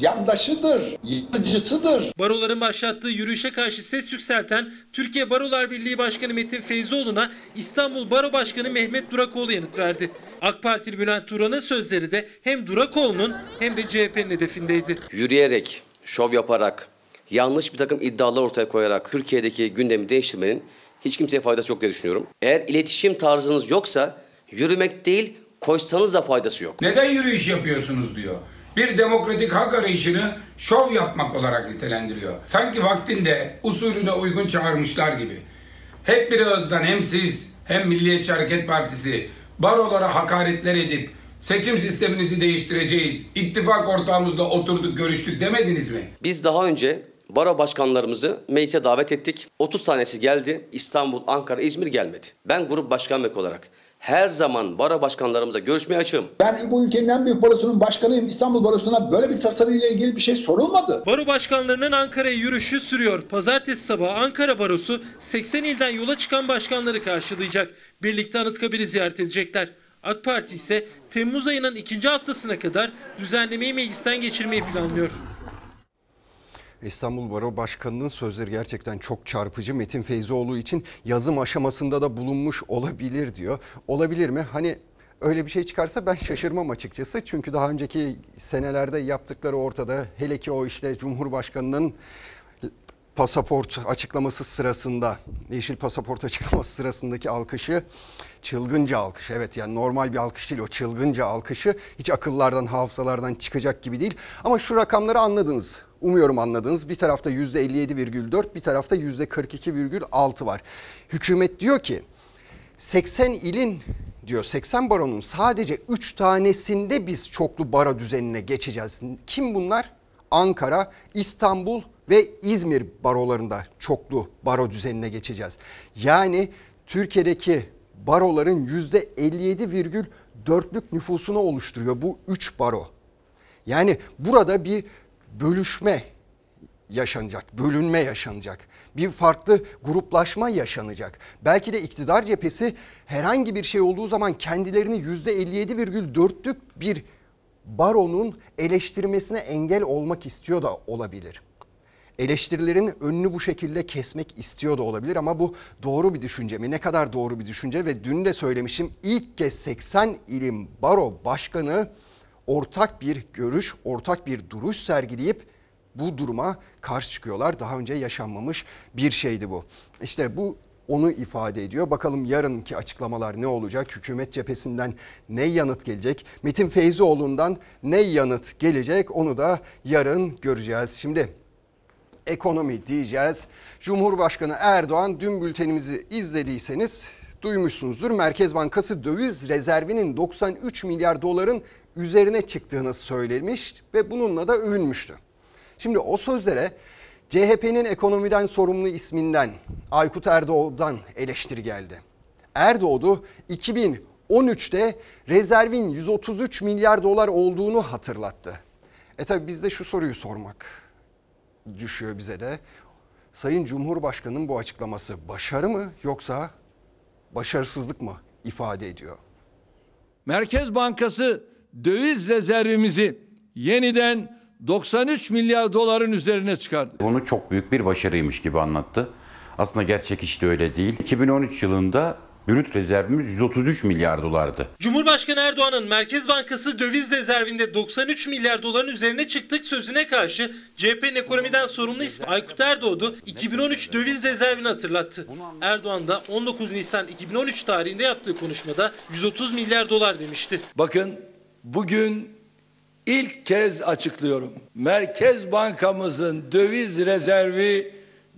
Yandaşıdır, yıkıcısıdır. Baroların başlattığı yürüyüşe karşı ses yükselten Türkiye Barolar Birliği Başkanı Metin Feyzoğlu'na İstanbul Baro Başkanı Mehmet Durakoğlu yanıt verdi. AK Partili Bülent Turan'ın sözleri de hem Durakoğlu'nun hem de CHP'nin hedefindeydi. Yürüyerek, şov yaparak, yanlış bir takım iddialar ortaya koyarak Türkiye'deki gündemi değiştirmenin hiç kimseye faydası yok diye düşünüyorum. Eğer iletişim tarzınız yoksa yürümek değil koşsanız da faydası yok. Neden yürüyüş yapıyorsunuz diyor. Bir demokratik hak arayışını şov yapmak olarak nitelendiriyor. Sanki vaktinde usulüne uygun çağırmışlar gibi. Hep bir ağızdan hem siz hem Milliyetçi Hareket Partisi barolara hakaretler edip seçim sisteminizi değiştireceğiz. İttifak ortağımızla oturduk görüştük demediniz mi? Biz daha önce baro başkanlarımızı meclise davet ettik. 30 tanesi geldi. İstanbul, Ankara, İzmir gelmedi. Ben grup başkan olarak her zaman baro başkanlarımıza görüşmeye açığım. Ben bu ülkenin en büyük barosunun başkanıyım. İstanbul Barosu'na böyle bir tasarıyla ilgili bir şey sorulmadı. Baro başkanlarının Ankara'ya yürüyüşü sürüyor. Pazartesi sabahı Ankara Barosu 80 ilden yola çıkan başkanları karşılayacak. Birlikte Anıtkabir'i ziyaret edecekler. AK Parti ise Temmuz ayının ikinci haftasına kadar düzenlemeyi meclisten geçirmeyi planlıyor. İstanbul Baro Başkanı'nın sözleri gerçekten çok çarpıcı. Metin Feyzoğlu için yazım aşamasında da bulunmuş olabilir diyor. Olabilir mi? Hani öyle bir şey çıkarsa ben şaşırmam açıkçası. Çünkü daha önceki senelerde yaptıkları ortada. Hele ki o işte Cumhurbaşkanı'nın pasaport açıklaması sırasında, yeşil pasaport açıklaması sırasındaki alkışı çılgınca alkış. Evet yani normal bir alkış değil o çılgınca alkışı hiç akıllardan, hafızalardan çıkacak gibi değil. Ama şu rakamları anladınız. Umuyorum anladınız. Bir tarafta %57,4, bir tarafta %42,6 var. Hükümet diyor ki 80 ilin diyor 80 baronun sadece 3 tanesinde biz çoklu baro düzenine geçeceğiz. Kim bunlar? Ankara, İstanbul ve İzmir barolarında çoklu baro düzenine geçeceğiz. Yani Türkiye'deki baroların %57,4'lük nüfusunu oluşturuyor bu 3 baro. Yani burada bir bölüşme yaşanacak, bölünme yaşanacak. Bir farklı gruplaşma yaşanacak. Belki de iktidar cephesi herhangi bir şey olduğu zaman kendilerini %57,4'lük bir baronun eleştirmesine engel olmak istiyor da olabilir. Eleştirilerin önünü bu şekilde kesmek istiyor da olabilir ama bu doğru bir düşünce mi? Ne kadar doğru bir düşünce ve dün de söylemişim ilk kez 80 ilim baro başkanı ortak bir görüş, ortak bir duruş sergileyip bu duruma karşı çıkıyorlar. Daha önce yaşanmamış bir şeydi bu. İşte bu onu ifade ediyor. Bakalım yarınki açıklamalar ne olacak? Hükümet cephesinden ne yanıt gelecek? Metin Feyzioğlu'ndan ne yanıt gelecek? Onu da yarın göreceğiz. Şimdi ekonomi diyeceğiz. Cumhurbaşkanı Erdoğan dün bültenimizi izlediyseniz duymuşsunuzdur. Merkez Bankası döviz rezervinin 93 milyar doların üzerine çıktığını söylemiş ve bununla da övünmüştü. Şimdi o sözlere CHP'nin ekonomiden sorumlu isminden Aykut Erdoğan'dan eleştiri geldi. Erdoğdu 2013'te rezervin 133 milyar dolar olduğunu hatırlattı. E tabi bizde şu soruyu sormak düşüyor bize de. Sayın Cumhurbaşkanı'nın bu açıklaması başarı mı yoksa başarısızlık mı ifade ediyor? Merkez Bankası döviz rezervimizi yeniden 93 milyar doların üzerine çıkardı. Bunu çok büyük bir başarıymış gibi anlattı. Aslında gerçek de öyle değil. 2013 yılında brüt rezervimiz 133 milyar dolardı. Cumhurbaşkanı Erdoğan'ın Merkez Bankası döviz rezervinde 93 milyar doların üzerine çıktık sözüne karşı CHP'nin ekonomiden sorumlu ismi Aykut Erdoğdu 2013 döviz rezervini hatırlattı. Erdoğan da 19 Nisan 2013 tarihinde yaptığı konuşmada 130 milyar dolar demişti. Bakın bugün ilk kez açıklıyorum. Merkez Bankamızın döviz rezervi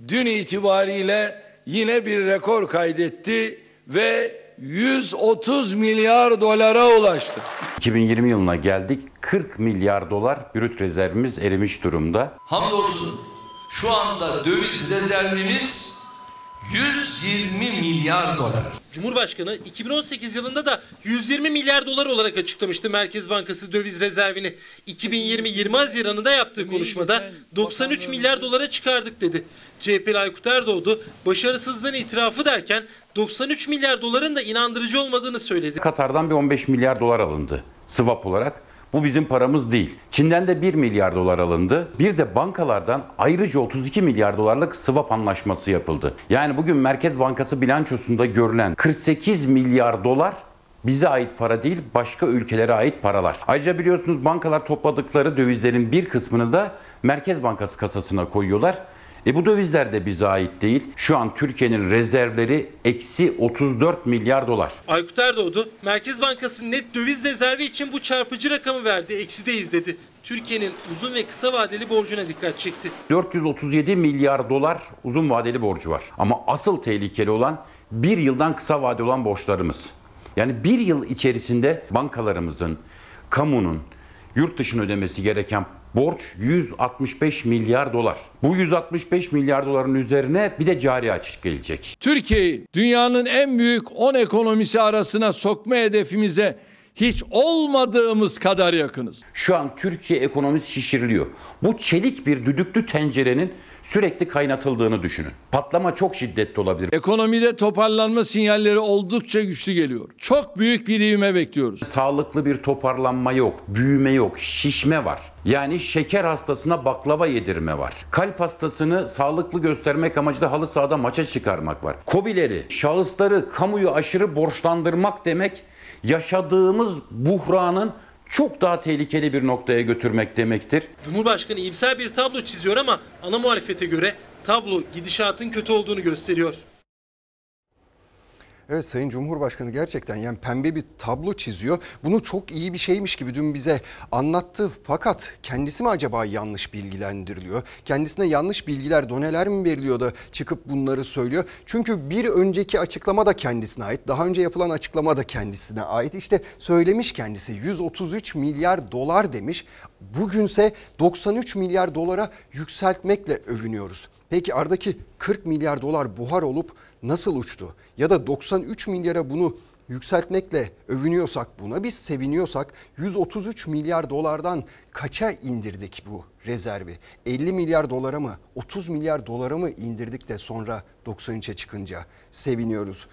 dün itibariyle yine bir rekor kaydetti ve 130 milyar dolara ulaştı. 2020 yılına geldik. 40 milyar dolar brüt rezervimiz erimiş durumda. Hamdolsun şu anda döviz rezervimiz 120 milyar dolar. Cumhurbaşkanı 2018 yılında da 120 milyar dolar olarak açıklamıştı Merkez Bankası döviz rezervini. 2020-20 Haziran'ında yaptığı konuşmada 93 milyar dolara çıkardık dedi. CHP'li Aykut Erdoğdu başarısızlığın itirafı derken 93 milyar doların da inandırıcı olmadığını söyledi. Katar'dan bir 15 milyar dolar alındı swap olarak. Bu bizim paramız değil. Çin'den de 1 milyar dolar alındı. Bir de bankalardan ayrıca 32 milyar dolarlık swap anlaşması yapıldı. Yani bugün Merkez Bankası bilançosunda görülen 48 milyar dolar bize ait para değil, başka ülkelere ait paralar. Ayrıca biliyorsunuz bankalar topladıkları dövizlerin bir kısmını da Merkez Bankası kasasına koyuyorlar. E bu dövizler de bize ait değil. Şu an Türkiye'nin rezervleri eksi 34 milyar dolar. Aykut Erdoğdu, Merkez Bankası net döviz rezervi için bu çarpıcı rakamı verdi. Eksideyiz dedi. Türkiye'nin uzun ve kısa vadeli borcuna dikkat çekti. 437 milyar dolar uzun vadeli borcu var. Ama asıl tehlikeli olan bir yıldan kısa vadeli olan borçlarımız. Yani bir yıl içerisinde bankalarımızın, kamunun, yurt dışına ödemesi gereken borç 165 milyar dolar. Bu 165 milyar doların üzerine bir de cari açık gelecek. Türkiye'yi dünyanın en büyük 10 ekonomisi arasına sokma hedefimize hiç olmadığımız kadar yakınız. Şu an Türkiye ekonomisi şişiriliyor. Bu çelik bir düdüklü tencerenin sürekli kaynatıldığını düşünün. Patlama çok şiddetli olabilir. Ekonomide toparlanma sinyalleri oldukça güçlü geliyor. Çok büyük bir ivme bekliyoruz. Sağlıklı bir toparlanma yok, büyüme yok, şişme var. Yani şeker hastasına baklava yedirme var. Kalp hastasını sağlıklı göstermek amacıyla halı sahada maça çıkarmak var. Kobileri, şahısları kamuyu aşırı borçlandırmak demek yaşadığımız buhranın çok daha tehlikeli bir noktaya götürmek demektir. Cumhurbaşkanı iyimser bir tablo çiziyor ama ana muhalefete göre tablo gidişatın kötü olduğunu gösteriyor. Evet Sayın Cumhurbaşkanı gerçekten yani pembe bir tablo çiziyor. Bunu çok iyi bir şeymiş gibi dün bize anlattı. Fakat kendisi mi acaba yanlış bilgilendiriliyor? Kendisine yanlış bilgiler, doneler mi veriliyor da çıkıp bunları söylüyor? Çünkü bir önceki açıklama da kendisine ait. Daha önce yapılan açıklama da kendisine ait. İşte söylemiş kendisi 133 milyar dolar demiş. Bugünse 93 milyar dolara yükseltmekle övünüyoruz. Peki aradaki 40 milyar dolar buhar olup nasıl uçtu? Ya da 93 milyara bunu yükseltmekle övünüyorsak buna biz seviniyorsak 133 milyar dolardan kaça indirdik bu rezervi? 50 milyar dolara mı 30 milyar dolara mı indirdik de sonra 93'e çıkınca seviniyoruz.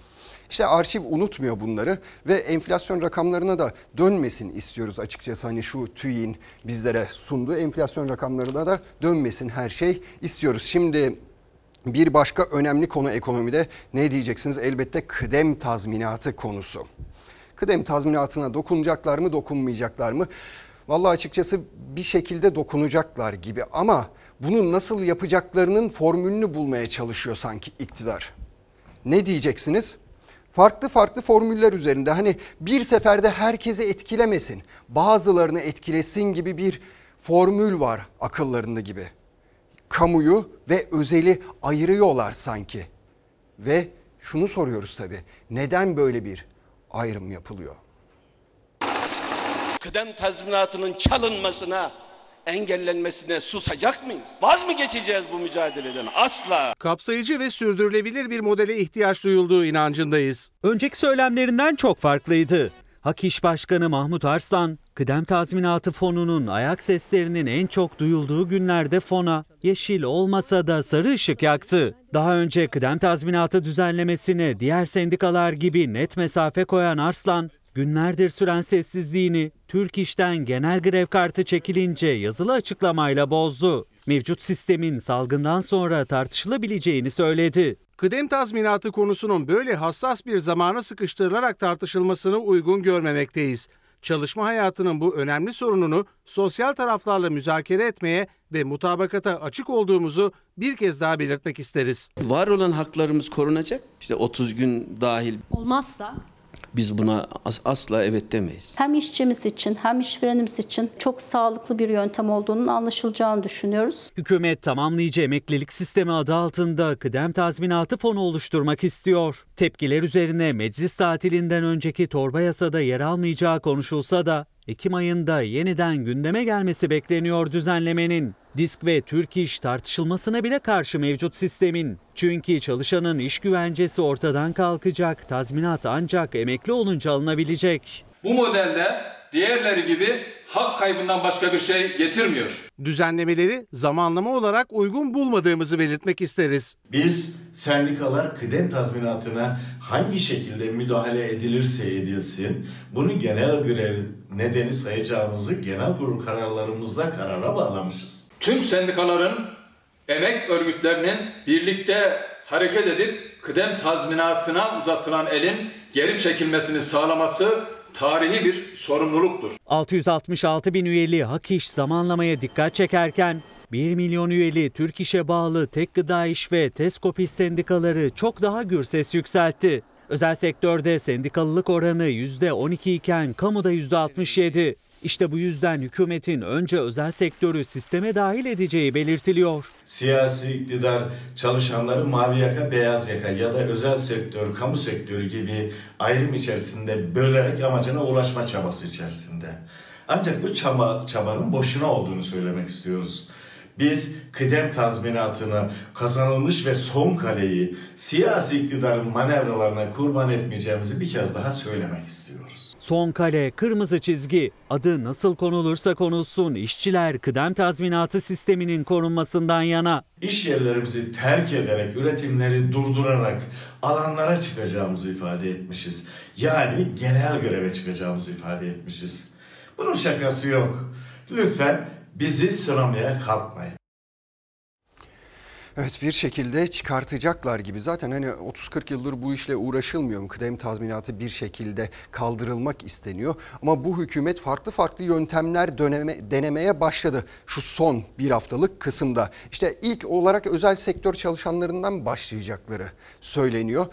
İşte arşiv unutmuyor bunları ve enflasyon rakamlarına da dönmesin istiyoruz açıkçası. Hani şu TÜİ'nin bizlere sunduğu enflasyon rakamlarına da dönmesin her şey istiyoruz. Şimdi bir başka önemli konu ekonomide ne diyeceksiniz? Elbette kıdem tazminatı konusu. Kıdem tazminatına dokunacaklar mı, dokunmayacaklar mı? Vallahi açıkçası bir şekilde dokunacaklar gibi ama bunu nasıl yapacaklarının formülünü bulmaya çalışıyor sanki iktidar. Ne diyeceksiniz? Farklı farklı formüller üzerinde hani bir seferde herkesi etkilemesin, bazılarını etkilesin gibi bir formül var akıllarında gibi kamuyu ve özeli ayırıyorlar sanki. Ve şunu soruyoruz tabii. Neden böyle bir ayrım yapılıyor? Kıdem tazminatının çalınmasına, engellenmesine susacak mıyız? Vaz mı geçeceğiz bu mücadeleden? Asla. Kapsayıcı ve sürdürülebilir bir modele ihtiyaç duyulduğu inancındayız. Önceki söylemlerinden çok farklıydı. Hak İş Başkanı Mahmut Arslan, kıdem tazminatı fonunun ayak seslerinin en çok duyulduğu günlerde fona yeşil olmasa da sarı ışık yaktı. Daha önce kıdem tazminatı düzenlemesine diğer sendikalar gibi net mesafe koyan Arslan, günlerdir süren sessizliğini Türk İş'ten genel grev kartı çekilince yazılı açıklamayla bozdu. Mevcut sistemin salgından sonra tartışılabileceğini söyledi. Kıdem tazminatı konusunun böyle hassas bir zamana sıkıştırılarak tartışılmasını uygun görmemekteyiz. Çalışma hayatının bu önemli sorununu sosyal taraflarla müzakere etmeye ve mutabakata açık olduğumuzu bir kez daha belirtmek isteriz. Var olan haklarımız korunacak. İşte 30 gün dahil Olmazsa biz buna as- asla evet demeyiz. hem işçimiz için hem işverenimiz için çok sağlıklı bir yöntem olduğunun anlaşılacağını düşünüyoruz. Hükümet tamamlayıcı emeklilik sistemi adı altında kıdem tazminatı fonu oluşturmak istiyor. Tepkiler üzerine meclis tatilinden önceki torba yasada yer almayacağı konuşulsa da Ekim ayında yeniden gündeme gelmesi bekleniyor düzenlemenin. Disk ve Türk İş tartışılmasına bile karşı mevcut sistemin. Çünkü çalışanın iş güvencesi ortadan kalkacak, tazminat ancak emekli olunca alınabilecek. Bu modelde diğerleri gibi hak kaybından başka bir şey getirmiyor. Düzenlemeleri zamanlama olarak uygun bulmadığımızı belirtmek isteriz. Biz sendikalar kıdem tazminatına hangi şekilde müdahale edilirse edilsin bunu genel grev nedeni sayacağımızı genel kurul kararlarımızda karara bağlamışız. Tüm sendikaların, emek örgütlerinin birlikte hareket edip kıdem tazminatına uzatılan elin geri çekilmesini sağlaması tarihi bir sorumluluktur. 666 bin üyeli Hak İş zamanlamaya dikkat çekerken 1 milyon üyeli Türk İş'e bağlı Tek Gıda İş ve Teskopis sendikaları çok daha gür ses yükseltti. Özel sektörde sendikalılık oranı %12 iken kamuda %67. İşte bu yüzden hükümetin önce özel sektörü sisteme dahil edeceği belirtiliyor. Siyasi iktidar çalışanları mavi yaka, beyaz yaka ya da özel sektör, kamu sektörü gibi ayrım içerisinde bölerek amacına ulaşma çabası içerisinde. Ancak bu çaba, çabanın boşuna olduğunu söylemek istiyoruz. Biz kıdem tazminatını kazanılmış ve son kaleyi siyasi iktidarın manevralarına kurban etmeyeceğimizi bir kez daha söylemek istiyoruz. Son kale, kırmızı çizgi. Adı nasıl konulursa konulsun işçiler kıdem tazminatı sisteminin korunmasından yana. İş yerlerimizi terk ederek, üretimleri durdurarak alanlara çıkacağımızı ifade etmişiz. Yani genel greve çıkacağımızı ifade etmişiz. Bunun şakası yok. Lütfen bizi sıramaya kalkmayın. Evet bir şekilde çıkartacaklar gibi. Zaten hani 30-40 yıldır bu işle uğraşılmıyor mu? Kıdem tazminatı bir şekilde kaldırılmak isteniyor. Ama bu hükümet farklı farklı yöntemler döneme, denemeye başladı. Şu son bir haftalık kısımda. İşte ilk olarak özel sektör çalışanlarından başlayacakları söyleniyor.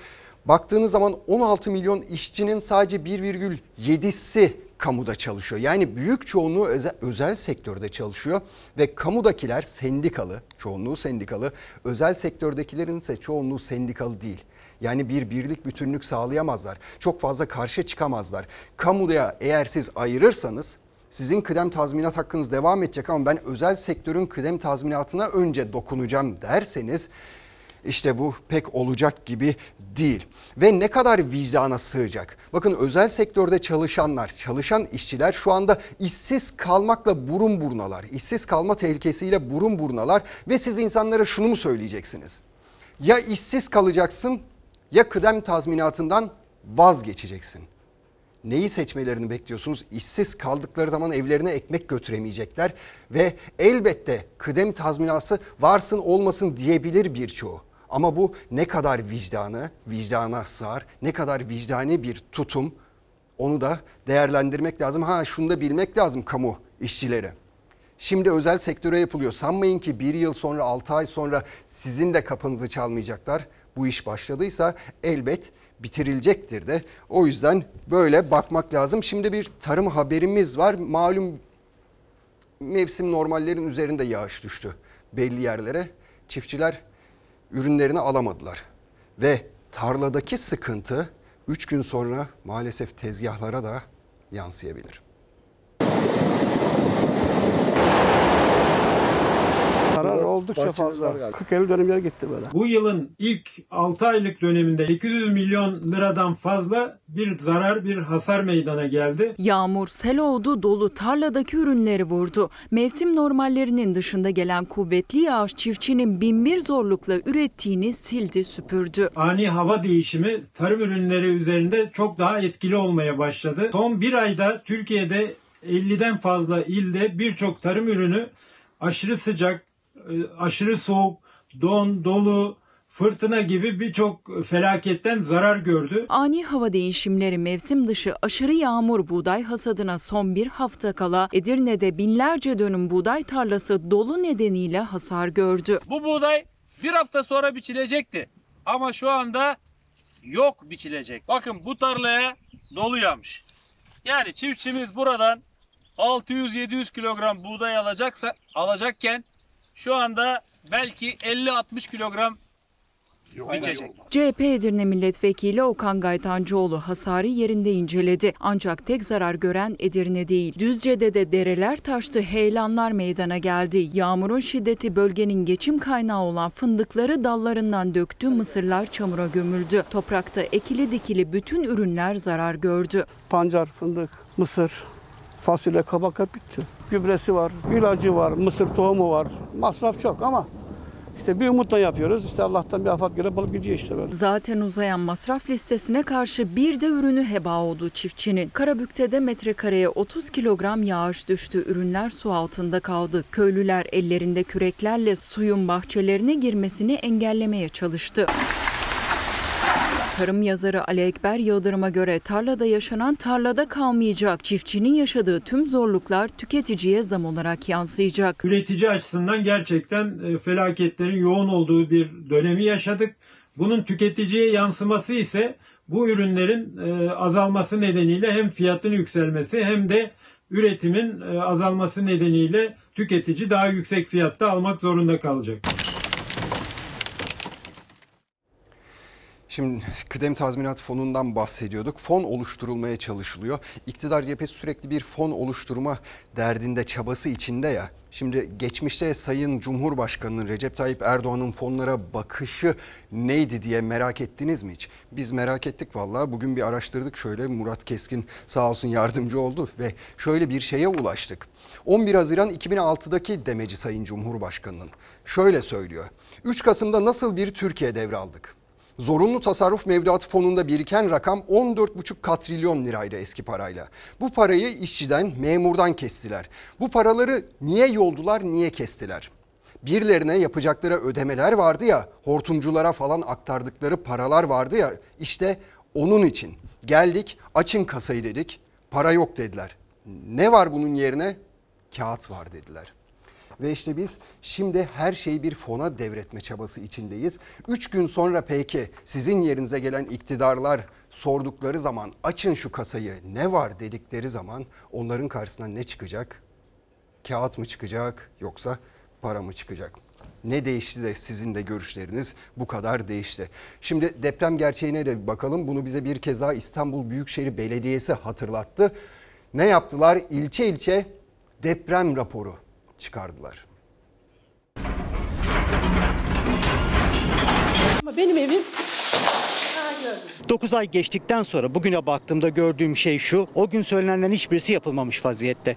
Baktığınız zaman 16 milyon işçinin sadece 1,7'si kamuda çalışıyor. Yani büyük çoğunluğu özel, özel sektörde çalışıyor ve kamudakiler sendikalı, çoğunluğu sendikalı, özel sektördekilerin ise çoğunluğu sendikalı değil. Yani bir birlik bütünlük sağlayamazlar. Çok fazla karşı çıkamazlar. Kamuya eğer siz ayırırsanız sizin kıdem tazminat hakkınız devam edecek ama ben özel sektörün kıdem tazminatına önce dokunacağım derseniz işte bu pek olacak gibi değil. Ve ne kadar vicdana sığacak? Bakın özel sektörde çalışanlar, çalışan işçiler şu anda işsiz kalmakla burun burnalar. İşsiz kalma tehlikesiyle burun burnalar ve siz insanlara şunu mu söyleyeceksiniz? Ya işsiz kalacaksın ya kıdem tazminatından vazgeçeceksin. Neyi seçmelerini bekliyorsunuz? İşsiz kaldıkları zaman evlerine ekmek götüremeyecekler ve elbette kıdem tazminatı varsın olmasın diyebilir birçoğu. Ama bu ne kadar vicdanı, vicdana sığar, ne kadar vicdani bir tutum onu da değerlendirmek lazım. Ha şunu da bilmek lazım kamu işçileri. Şimdi özel sektöre yapılıyor. Sanmayın ki bir yıl sonra, altı ay sonra sizin de kapınızı çalmayacaklar. Bu iş başladıysa elbet bitirilecektir de. O yüzden böyle bakmak lazım. Şimdi bir tarım haberimiz var. Malum mevsim normallerin üzerinde yağış düştü belli yerlere. Çiftçiler ürünlerini alamadılar. Ve tarladaki sıkıntı 3 gün sonra maalesef tezgahlara da yansıyabilir. Oldukça fazla. 40 50 dönümler gitti böyle. Bu yılın ilk 6 aylık döneminde 200 milyon liradan fazla bir zarar, bir hasar meydana geldi. Yağmur, sel oldu, dolu tarladaki ürünleri vurdu. Mevsim normallerinin dışında gelen kuvvetli yağış çiftçinin binbir zorlukla ürettiğini sildi, süpürdü. Ani hava değişimi tarım ürünleri üzerinde çok daha etkili olmaya başladı. Son bir ayda Türkiye'de 50'den fazla ilde birçok tarım ürünü aşırı sıcak, aşırı soğuk, don, dolu, fırtına gibi birçok felaketten zarar gördü. Ani hava değişimleri mevsim dışı aşırı yağmur buğday hasadına son bir hafta kala Edirne'de binlerce dönüm buğday tarlası dolu nedeniyle hasar gördü. Bu buğday bir hafta sonra biçilecekti ama şu anda yok biçilecek. Bakın bu tarlaya dolu yağmış. Yani çiftçimiz buradan 600-700 kilogram buğday alacaksa alacakken şu anda belki 50-60 kilogram biçecek. CHP Edirne Milletvekili Okan Gaytancıoğlu hasarı yerinde inceledi. Ancak tek zarar gören Edirne değil. Düzce'de de dereler taştı, heyelanlar meydana geldi. Yağmurun şiddeti bölgenin geçim kaynağı olan fındıkları dallarından döktü, mısırlar çamura gömüldü. Toprakta ekili dikili bütün ürünler zarar gördü. Pancar, fındık, mısır, Fasulye, kabak hep bitti. Gübresi var, ilacı var, mısır tohumu var. Masraf çok ama işte bir umutla yapıyoruz. İşte Allah'tan bir afat göre balık gidiyor işte böyle. Zaten uzayan masraf listesine karşı bir de ürünü heba oldu çiftçinin. Karabük'te metrekareye 30 kilogram yağış düştü. Ürünler su altında kaldı. Köylüler ellerinde küreklerle suyun bahçelerine girmesini engellemeye çalıştı. Tarım yazarı Ali Ekber Yıldırım'a göre tarlada yaşanan tarlada kalmayacak. Çiftçinin yaşadığı tüm zorluklar tüketiciye zam olarak yansıyacak. Üretici açısından gerçekten e, felaketlerin yoğun olduğu bir dönemi yaşadık. Bunun tüketiciye yansıması ise bu ürünlerin e, azalması nedeniyle hem fiyatın yükselmesi hem de üretimin e, azalması nedeniyle tüketici daha yüksek fiyatta almak zorunda kalacak. Şimdi kıdem tazminat fonundan bahsediyorduk. Fon oluşturulmaya çalışılıyor. İktidar cephesi sürekli bir fon oluşturma derdinde, çabası içinde ya. Şimdi geçmişte Sayın Cumhurbaşkanı'nın Recep Tayyip Erdoğan'ın fonlara bakışı neydi diye merak ettiniz mi hiç? Biz merak ettik vallahi. Bugün bir araştırdık şöyle Murat Keskin sağ olsun yardımcı oldu ve şöyle bir şeye ulaştık. 11 Haziran 2006'daki demeci Sayın Cumhurbaşkanı'nın şöyle söylüyor. 3 Kasım'da nasıl bir Türkiye devraldık? Zorunlu tasarruf mevduat fonunda biriken rakam 14,5 katrilyon liraydı eski parayla. Bu parayı işçiden, memurdan kestiler. Bu paraları niye yoldular, niye kestiler? Birilerine yapacakları ödemeler vardı ya, hortumculara falan aktardıkları paralar vardı ya, işte onun için. Geldik, açın kasayı dedik, para yok dediler. Ne var bunun yerine? Kağıt var dediler. Ve işte biz şimdi her şeyi bir fona devretme çabası içindeyiz. Üç gün sonra peki sizin yerinize gelen iktidarlar sordukları zaman açın şu kasayı ne var dedikleri zaman onların karşısına ne çıkacak? Kağıt mı çıkacak yoksa para mı çıkacak? Ne değişti de sizin de görüşleriniz bu kadar değişti. Şimdi deprem gerçeğine de bakalım. Bunu bize bir kez daha İstanbul Büyükşehir Belediyesi hatırlattı. Ne yaptılar? İlçe ilçe deprem raporu çıkardılar. Ama benim evim 9 ay geçtikten sonra bugüne baktığımda gördüğüm şey şu. O gün söylenenlerin hiçbirisi yapılmamış vaziyette.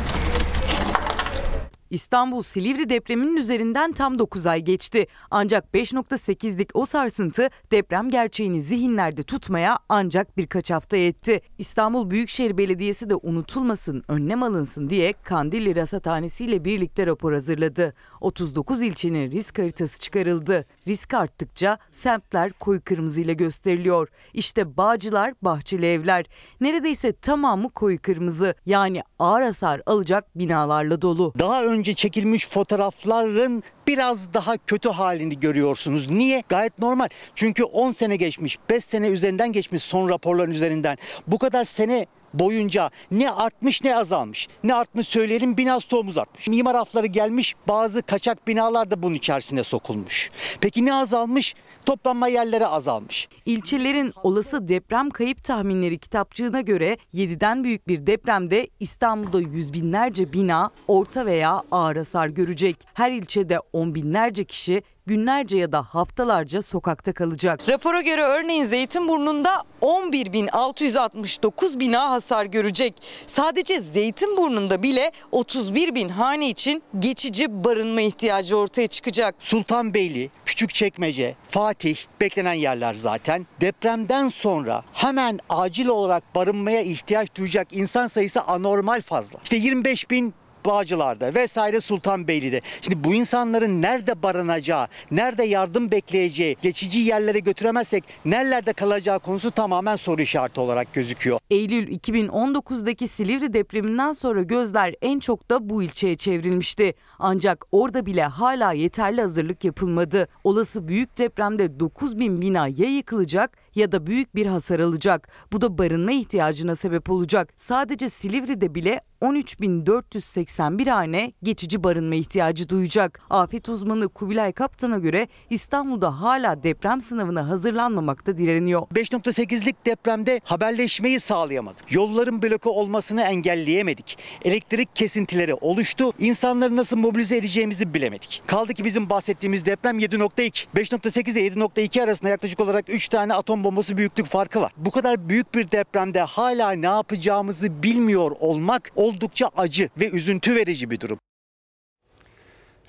İstanbul Silivri depreminin üzerinden tam 9 ay geçti. Ancak 5.8'lik o sarsıntı deprem gerçeğini zihinlerde tutmaya ancak birkaç hafta yetti. İstanbul Büyükşehir Belediyesi de unutulmasın, önlem alınsın diye Kandilli Rasathanesi ile birlikte rapor hazırladı. 39 ilçenin risk haritası çıkarıldı. Risk arttıkça semtler koyu kırmızı ile gösteriliyor. İşte Bağcılar, Bahçeli Evler. Neredeyse tamamı koyu kırmızı. Yani ağır hasar alacak binalarla dolu. Daha önce çekilmiş fotoğrafların biraz daha kötü halini görüyorsunuz. Niye? Gayet normal. Çünkü 10 sene geçmiş, 5 sene üzerinden geçmiş son raporların üzerinden. Bu kadar sene boyunca ne artmış ne azalmış. Ne artmış söyleyelim bina stoğumuz artmış. Mimar afları gelmiş bazı kaçak binalar da bunun içerisine sokulmuş. Peki ne azalmış? Toplanma yerleri azalmış. İlçelerin olası deprem kayıp tahminleri kitapçığına göre 7'den büyük bir depremde İstanbul'da yüz binlerce bina orta veya ağır hasar görecek. Her ilçede on binlerce kişi günlerce ya da haftalarca sokakta kalacak. Rapora göre örneğin Zeytinburnu'nda 11.669 bina hasar görecek. Sadece Zeytinburnu'nda bile 31 bin hane için geçici barınma ihtiyacı ortaya çıkacak. Sultanbeyli, Küçükçekmece, Fatih beklenen yerler zaten. Depremden sonra hemen acil olarak barınmaya ihtiyaç duyacak insan sayısı anormal fazla. İşte 25 bin Bağcılar'da vesaire Sultanbeyli'de. Şimdi bu insanların nerede barınacağı, nerede yardım bekleyeceği, geçici yerlere götüremezsek nerelerde kalacağı konusu tamamen soru işareti olarak gözüküyor. Eylül 2019'daki Silivri depreminden sonra gözler en çok da bu ilçeye çevrilmişti. Ancak orada bile hala yeterli hazırlık yapılmadı. Olası büyük depremde 9 bin bina ya yıkılacak ya da büyük bir hasar alacak. Bu da barınma ihtiyacına sebep olacak. Sadece Silivri'de bile 13.481 hane geçici barınma ihtiyacı duyacak. Afet uzmanı Kubilay Kaptan'a göre İstanbul'da hala deprem sınavına hazırlanmamakta direniyor. 5.8'lik depremde haberleşmeyi sağlayamadık. Yolların bloke olmasını engelleyemedik. Elektrik kesintileri oluştu. İnsanları nasıl mobilize edeceğimizi bilemedik. Kaldı ki bizim bahsettiğimiz deprem 7.2. 5.8 ile 7.2 arasında yaklaşık olarak 3 tane atom bombası büyüklük farkı var. Bu kadar büyük bir depremde hala ne yapacağımızı bilmiyor olmak oldukça acı ve üzüntü verici bir durum.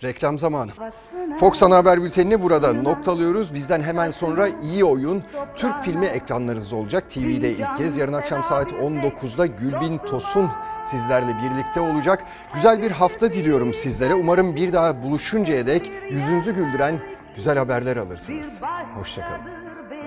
Reklam zamanı. Fox Ana Haber Bülteni'ni burada noktalıyoruz. Bizden hemen sonra iyi oyun Türk filmi ekranlarınızda olacak. TV'de ilk kez yarın akşam saat 19'da Gülbin Tosun sizlerle birlikte olacak. Güzel bir hafta diliyorum sizlere. Umarım bir daha buluşuncaya dek yüzünüzü güldüren güzel haberler alırsınız. Hoşçakalın.